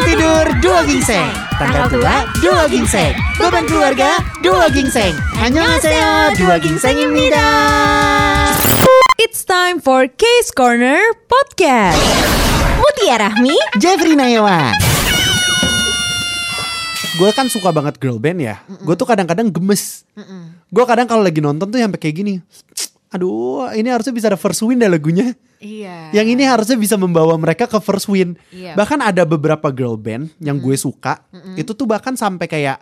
Bangun tidur dua gingseng Tanggal tua dua gingseng Beban keluarga dua gingseng Annyeonghaseyo dua gingseng입니다 It's time for Case Corner Podcast. Mutia Rahmi Jeffrey Nayawan Gue kan suka banget girl band ya Gue tuh kadang-kadang gemes Gue kadang kalau lagi nonton tuh sampai kayak gini Aduh ini harusnya bisa ada first win dah lagunya Iya. Yang ini harusnya bisa membawa mereka ke first win. Iya. Bahkan ada beberapa girl band yang gue suka, itu tuh bahkan sampai kayak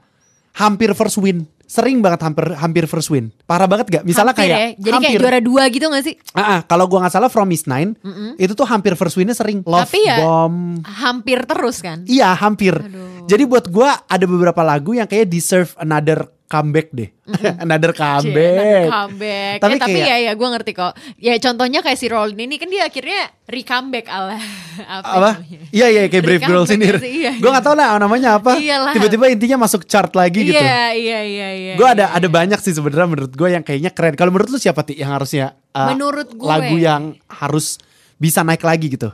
hampir first win. Sering banget hampir hampir first win. Parah banget gak? Misalnya Hampir kayak ya. Jadi hampir. kayak juara dua gitu gak sih? Ah, ah, kalau gue nggak salah From Miss Nine, itu tuh hampir first winnya sering. Love Tapi ya- Bomb. Hampir terus kan? Iya hampir. Aduh. Jadi buat gue ada beberapa lagu yang kayak deserve another comeback deh. another Cie, comeback. another comeback. Tapi Tapi, tapi kayak- ya ya gue ngerti kok. Ya contohnya kayak si Rolin ini kan dia akhirnya recomeback ala apa? apa? Iya iya kayak Brave Girls ini. iya, Gue gak tau lah namanya apa. Iyalah. Tiba-tiba intinya masuk chart lagi gitu. Iya iya iya iya. gue ada iya. ada banyak sih sebenarnya menurut gue yang kayaknya keren. Kalau menurut lu siapa ti yang harusnya uh, Menurut gue. lagu yang harus bisa naik lagi gitu?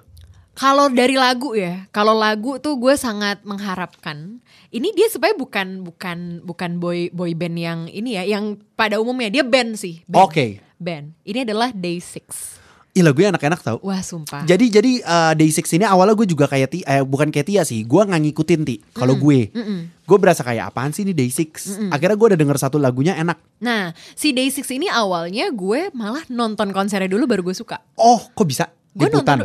Kalau dari lagu ya, kalau lagu tuh gue sangat mengharapkan ini dia supaya bukan bukan bukan boy boy band yang ini ya, yang pada umumnya dia band sih. Oke. Band. Ini adalah Day Six. Ih lagunya enak-enak tau. Wah sumpah. Jadi jadi uh, Day Six ini awalnya gue juga kayak ti, eh, bukan kayak Tia sih, gue nggak ngikutin ti. Kalau gue, gue berasa kayak apaan sih ini Day Six. Akhirnya gue udah denger satu lagunya enak. Nah, si Day Six ini awalnya gue malah nonton konsernya dulu baru gue suka. Oh kok bisa? Gue nonton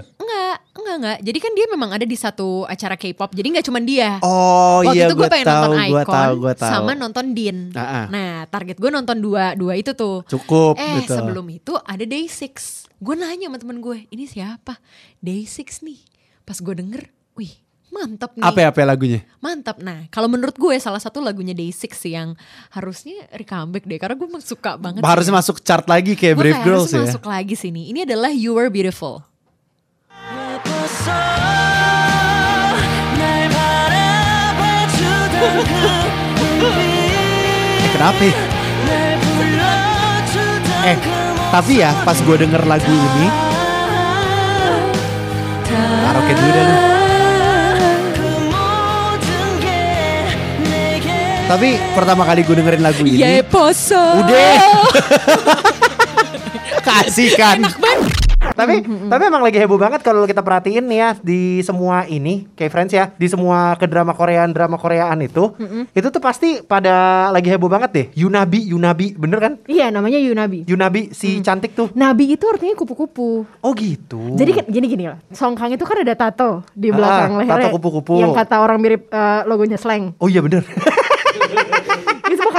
enggak, enggak. Jadi kan dia memang ada di satu acara K-pop. Jadi nggak cuma dia. Oh Waktu iya itu gue pengen tahu, nonton Icon tahu, gue tahu. sama nonton Din. Ah, ah. Nah, target gue nonton dua dua itu tuh. Cukup, Eh, betul. sebelum itu ada Day Six. Gue nanya sama temen gue, ini siapa? Day Six nih. Pas gue denger, wih mantap nih. Apa ya apa ya lagunya? Mantap. Nah, kalau menurut gue salah satu lagunya Day Six sih yang harusnya recomeback deh. Karena gue suka banget. Harusnya masuk chart lagi kayak Brave Girls harus ya. masuk lagi sini. Ini adalah You Were Beautiful. Eh kenapa ya? Eh tapi ya pas gue denger lagu ini Karaoke dulu lu Tapi pertama kali gue dengerin lagu ini Ya poso. Udah Kasih kan tapi tapi emang lagi heboh banget kalau kita perhatiin nih ya di semua ini kayak friends ya di semua ke drama Koreaan drama Koreaan itu itu tuh pasti pada lagi heboh banget deh. Yunabi Yunabi bener kan? Iya namanya Yunabi. Yunabi si cantik tuh. Nabi itu artinya kupu-kupu. Oh gitu. Jadi kan gini gini lah. Song Kang itu kan ada tato di Ah, belakang tato lehernya. kupu-kupu. Yang kata orang mirip eh, logonya slang. Oh iya bener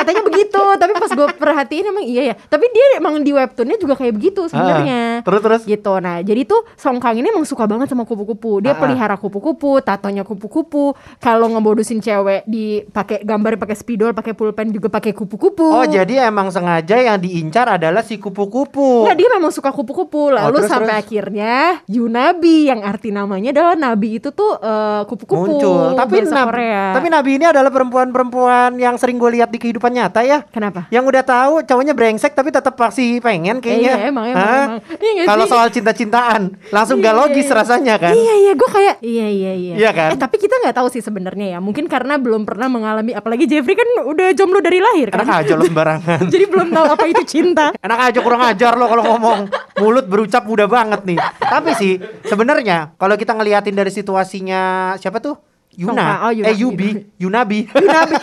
katanya begitu. Tapi pas gue perhatiin emang iya ya. Tapi dia emang di webtoonnya juga kayak begitu sebenarnya. Ah, terus terus? Gitu. Nah jadi tuh Song Kang ini emang suka banget sama kupu-kupu. Dia ah. pelihara kupu-kupu tatonya kupu-kupu. Kalau ngebodusin cewek dipakai gambar pakai spidol pakai pulpen juga pakai kupu-kupu. Oh jadi emang sengaja yang diincar adalah si kupu-kupu. Enggak dia memang suka kupu-kupu. Lalu Oh, terus, sampai terus. akhirnya Yunabi yang arti namanya adalah nabi itu tuh eh, kupu-kupu muncul. Tapi Nabi, Korea. tapi Nabi ini adalah perempuan-perempuan yang sering gue lihat di kehidupan nyata ya kenapa yang udah tahu cowoknya brengsek tapi tetap pasti pengen kayaknya. Iya, emang, emang, Hah? emang. Iya Kalau soal cinta-cintaan langsung gak Iya, logis iya. rasanya kan. Iya iya gue kayak iya iya iya. Iya kan? Eh tapi kita nggak tahu sih sebenarnya ya. Mungkin karena belum pernah mengalami apalagi Jeffrey kan udah jomblo dari lahir kan. Enak aja lo sembarangan. Jadi belum tahu apa itu cinta. Enak aja kurang ajar lo kalau ngomong. Mulut berucap mudah banget nih. Tapi sih sebenarnya kalau kita ngeliatin dari situasinya siapa tuh? Yuna, Oh, Yuna, eh Yubi, Yunabi, Yunabi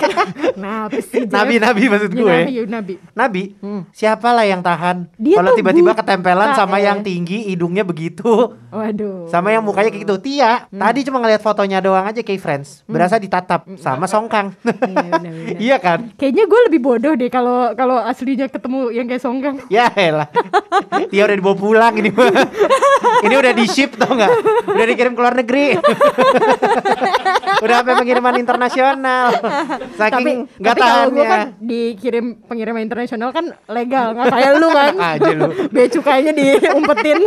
Kenapa sih? Nabi Nabi maksud gue. Yunabi Yunabi. Nabi, siapa lah yang tahan? Kalau tiba-tiba ketempelan sama eh. yang tinggi, hidungnya begitu. Waduh. Sama yang mukanya kayak gitu Tia Tadi cuma ngeliat fotonya doang aja kayak friends Berasa ditatap Sama Songkang Iya. Iya kan Kayaknya gue lebih bodoh deh kalau kalau aslinya ketemu yang kayak Songkang. Ya elah Tia udah dibawa pulang ini. Ini udah di ship tau gak Udah dikirim ke luar negeri Udah sampai pengiriman internasional Tapi Saking gak tapi kalau gue tahannya kan dikirim pengiriman internasional kan legal nggak kayak lu kan. Enak aja lu. Bea cukainya diumpetin.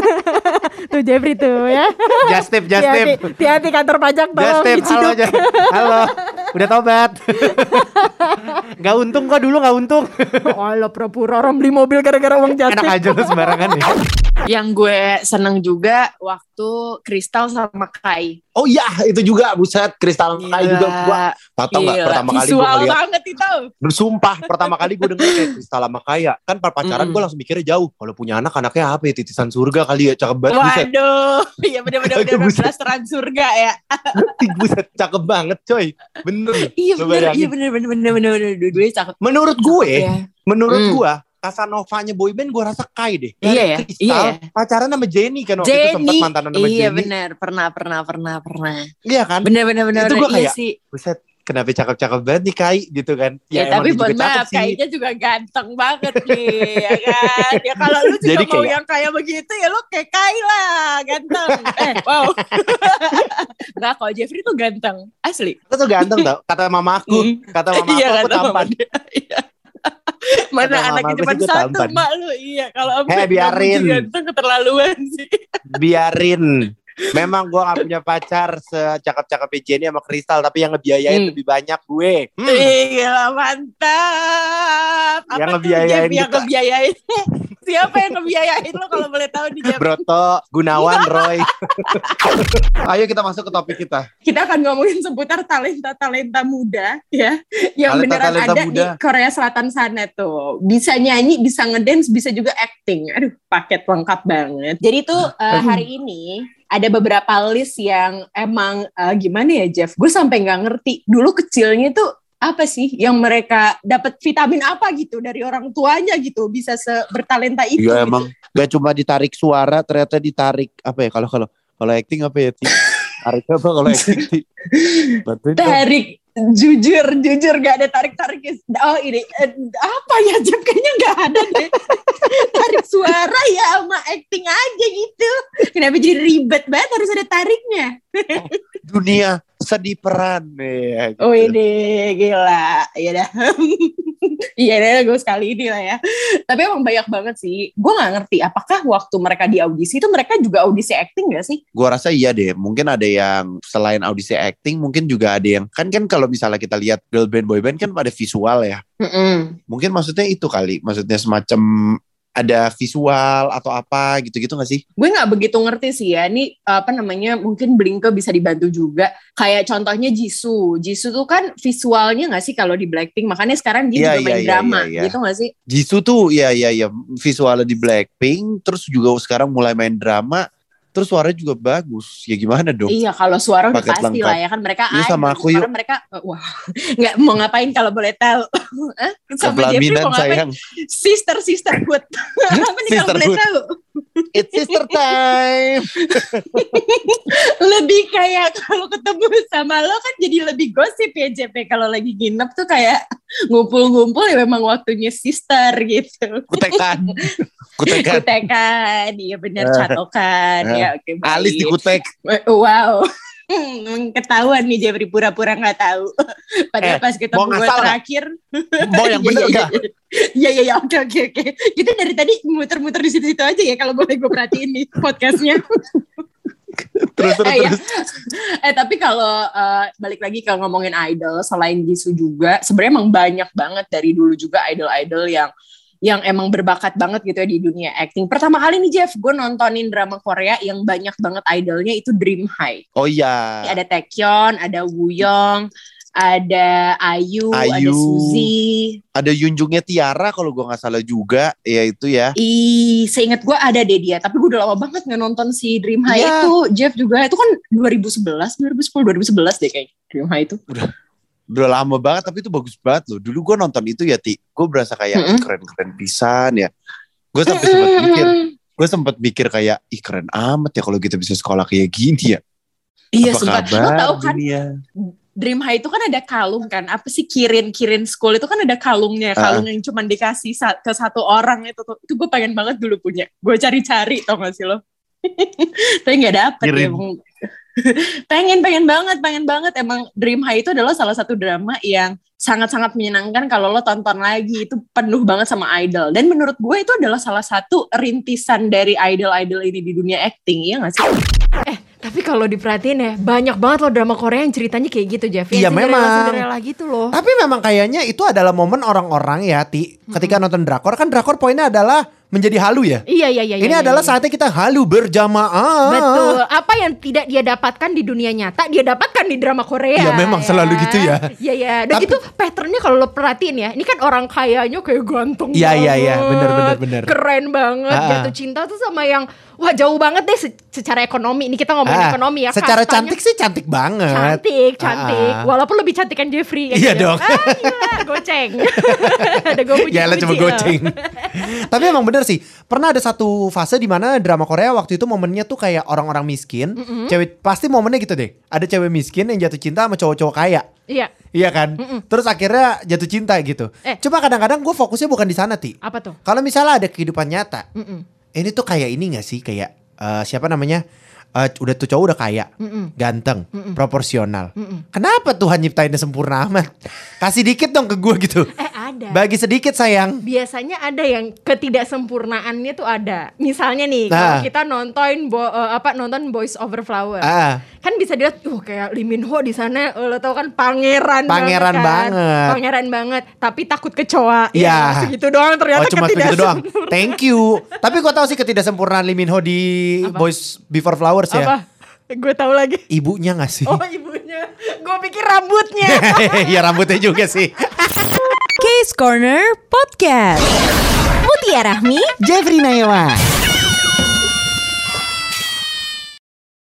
tuh Jeffrey tuh ya. Just tip, just Hati-hati- tip. Hati-hati kantor pajak Just tolong tip Halo Halo Udah tobat. Gak untung kok dulu gak untung. Alah pura-pura orang beli mobil gara-gara uang Enak jatuh. aja lu sembarangan ya. Yang gue seneng juga waktu Kristal sama Kai. Oh iya, itu juga buset kristal kayak juga gua Tahu nggak pertama kali visual ngeliat banget itu. Bersumpah pertama kali gue denger kayak kristal sama kaya Kan pacaran Mm. gue langsung mikirnya jauh Kalau punya anak anaknya apa ya titisan surga kali ya Cakep banget buset Waduh, iya bener-bener bener, Buset. blasteran surga ya. Buset cakep banget coy Bener Iya bener, bayangin. iya bener bener bener bener bener cakep. Menurut gue Iya. Menurut Hmm. gue Casanovanya boyband gue rasa Kai deh Iya ya, Kristal iya ya. pacaran sama Jenny kan waktu itu sempat Jenny, mantanan sama iya Jenny bener, pernah pernah pernah pernah. Iya kan Bener bener bener, Itu gua iya kayak, sih. Buset kenapa cakep-cakep banget nih Kai gitu kan Ya, emang tapi mohon maaf, kayaknya juga ganteng banget nih, ya kan? Ya kalau lu juga Jadi mau kayak- yang kayak begitu ya lu kayak Kai lah, ganteng. eh, wow. Enggak, kalau Jeffrey tuh ganteng, asli. Lu tuh ganteng tau Kata mama aku Hmm. Kata mama Iya, aku aku mama tampan. Iya. Mana Kata anaknya aku sih gua satu, tampan. mak lu. Iya, kalau Eh, sampai biarin. kamu ganteng keterlaluan sih. biarin memang gue gak punya pacar secakep-cakepnya Jenny sama Kristal tapi yang ngebiayain Hmm. lebih banyak gue Hmm. Gila mantap. Yang tuh, ngebiayain yang ngebiayain. Siapa yang ngebiayain lo kalau boleh tahu Jeff? Broto Gunawan Roy. Ayo kita masuk ke topik kita. Kita akan ngomongin seputar talenta-talenta muda ya. Yang beneran Talenta-talenta ada muda. di Korea Selatan sana tuh. Bisa nyanyi bisa ngedance bisa juga acting. Aduh paket lengkap banget. Jadi tuh eh, hari ini ada beberapa list yang emang eh, gimana ya Jeff? Gue sampai nggak ngerti. Dulu kecilnya tuh apa sih yang mereka dapat vitamin apa gitu dari orang tuanya gitu bisa bertalenta itu Iya gitu. emang gak cuma ditarik suara ternyata ditarik apa ya kalau kalau kalau acting apa ya tarik apa kalau acting tarik jujur jujur gak ada tarik tarik oh ini eh, apa ya Jeff kayaknya nggak ada deh. Tarik suara ya sama acting aja gitu. Kenapa jadi ribet banget harus ada tariknya? Dunia sedih peran ya, gitu. oh ini gila ya dah iya deh gue sekali ini lah ya tapi emang banyak banget sih gue nggak ngerti apakah waktu mereka di audisi itu mereka juga audisi acting gak sih Gua rasa iya deh. Mungkin ada yang selain audisi acting, mungkin juga ada yang kan kan kalau misalnya kita lihat girl band boy band kan pada visual ya. Mungkin maksudnya itu kali. Maksudnya semacam ada visual atau apa gitu-gitu gak sih? gue nggak begitu ngerti sih ya. Ini apa namanya mungkin Blinke bisa dibantu juga. Kayak contohnya Jisoo. Jisoo tuh kan visualnya nggak sih kalau di Blackpink? Makanya sekarang dia Iya, juga main iya, drama iya, iya. gitu nggak sih? Jisoo tuh ya ya ya visualnya di Blackpink, terus juga sekarang mulai main drama, terus suaranya juga bagus. Ya gimana dong? iya kalau suara udah pasti lengkap. lah ya kan mereka Iya, sama aku yuk. mereka wah nggak mau ngapain kalau boleh tahu Hah? sama Jeffrey mau ngapain sayang. sister sister good apa nih kalau Sisterhood. boleh tahu It's sister time. lebih kayak kalau ketemu sama lo kan jadi lebih gosip ya JP kalau lagi nginep tuh kayak ngumpul-ngumpul ya memang waktunya sister gitu Kutekan. Kutekan. kutekan iya benar Eh. catokan Eh. ya oke baik. Alis dikutek. wow ketahuan nih Jeffrey pura-pura nggak tahu Eh, padahal pas kita gue nggak? terakhir Mau yang Iya, bener iya, gak? iya. Iya iya iya oke oke oke. Kita dari tadi muter-muter di situ-situ aja ya kalau boleh gue perhatiin nih podcastnya. Terus terus Eh, ya. eh tapi kalau eh, balik lagi ke ngomongin idol selain Jisoo juga sebenarnya emang banyak banget dari dulu juga idol-idol yang yang emang berbakat banget gitu ya di dunia acting. Pertama kali nih Jeff, gue nontonin drama Korea yang banyak banget idolnya itu Dream High. Oh iya. Ada Taekyeon, ada Wooyoung, ada Ayu, ada Ayu. Suzy. Ada Yunjungnya Tiara kalau gua nggak salah juga. Ya itu ya. Ih, seingat gue ada deh dia, tapi gue udah lama banget nggak nonton si Dream High Iya. itu. Jeff juga itu kan 2011, 2010, 2011 deh kayak Dream High itu. Udah lama banget tapi itu bagus banget loh. Dulu gua nonton itu ya Ti. Gue berasa kayak Mm-mm. keren-keren pisan ya. Gue sampai sempat mikir. Gue sempat mikir kayak ih keren amat ya kalau kita bisa sekolah kayak gini ya. Iya, Apa kabar Lo tau kan dunia? Dream High itu kan ada kalung kan? Apa sih Kirin Kirin School itu kan ada kalungnya, kalung yang cuma dikasih sa- ke satu orang itu tuh. Itu gue pengen banget dulu punya. Gue cari-cari tau gak sih lo? Tapi nggak dapet. Kirin. pengen pengen banget pengen banget emang Dream High itu adalah salah satu drama yang sangat-sangat menyenangkan kalau lo tonton lagi itu penuh banget sama idol dan menurut gue itu adalah salah satu rintisan dari idol-idol ini di dunia acting ya nggak sih Eh, tapi kalau diperhatiin ya, banyak banget loh drama Korea yang ceritanya kayak gitu, Jeff. Iya, Yang memang. Cinderella gitu loh. Tapi memang kayaknya itu adalah momen orang-orang ya, Ti. Ketika nonton drakor kan drakor poinnya adalah menjadi halu ya. Iya, iya, iya. Ini iya, adalah iya. saatnya kita halu berjamaah. Betul. Apa yang tidak dia dapatkan di dunia nyata, dia dapatkan di drama Korea. Iya, memang selalu gitu ya. Iya, iya. Dan Tapi- itu patternnya kalau lo perhatiin ya, ini kan orang kayanya kayak ganteng Iya, iya, iya. Bener, bener, bener. Keren banget. Ah. Jatuh cinta tuh sama yang wah jauh banget deh se- secara ekonomi. Ini kita ngomongin Ah, ekonomi ya. Secara Kastanya cantik sih cantik banget. Cantik, cantik. Ah. Walaupun lebih cantik kan Jeffrey. kan Iya dong. Ah, gila, goceng. Ada gue puji Ya lah cuma goceng. Tapi emang bener sih. Pernah ada satu fase di mana drama Korea waktu itu momennya tuh kayak orang-orang miskin. Cewek pasti momennya gitu deh. Ada cewek miskin yang jatuh cinta sama cowok-cowok kaya. Iya. Iya kan? Terus akhirnya jatuh cinta gitu. Eh. Coba kadang-kadang gue fokusnya bukan di sana ti. Apa tuh? Kalau misalnya ada kehidupan nyata, Mm-mm. Ini tuh kayak ini gak sih? Kayak eh, siapa namanya? Eh, udah tuh cowok udah kaya, ganteng, proporsional. Kenapa Tuhan nyiptainnya sempurna amat? Kasih dikit dong ke gue gitu. Eh ada. Bagi sedikit sayang. biasanya ada yang ketidaksempurnaannya tuh ada. Misalnya nih, Nah. kalau kita nonton bo- eh, apa nonton Boys Over Flower. Ah, Kan bisa dilihat, uh kayak Lee Min Ho di sana eh, lo tau kan pangeran Pangeran banget, kan? banget. Pangeran banget, tapi takut kecoa. Iya. Ya, segitu doang ternyata oh cuma segitu doang. ketidaksempurnaan. Thank you. Tapi gue tahu sih ketidaksempurnaan Lee Min Ho di Apa? Boys Before Flowers ya. Apa? Gue tahu lagi. Ibunya gak sih? Oh ibunya, gue pikir rambutnya. ya rambutnya juga sih. Case Corner Podcast. Mutia Rahmi Jeffrey Nayawan.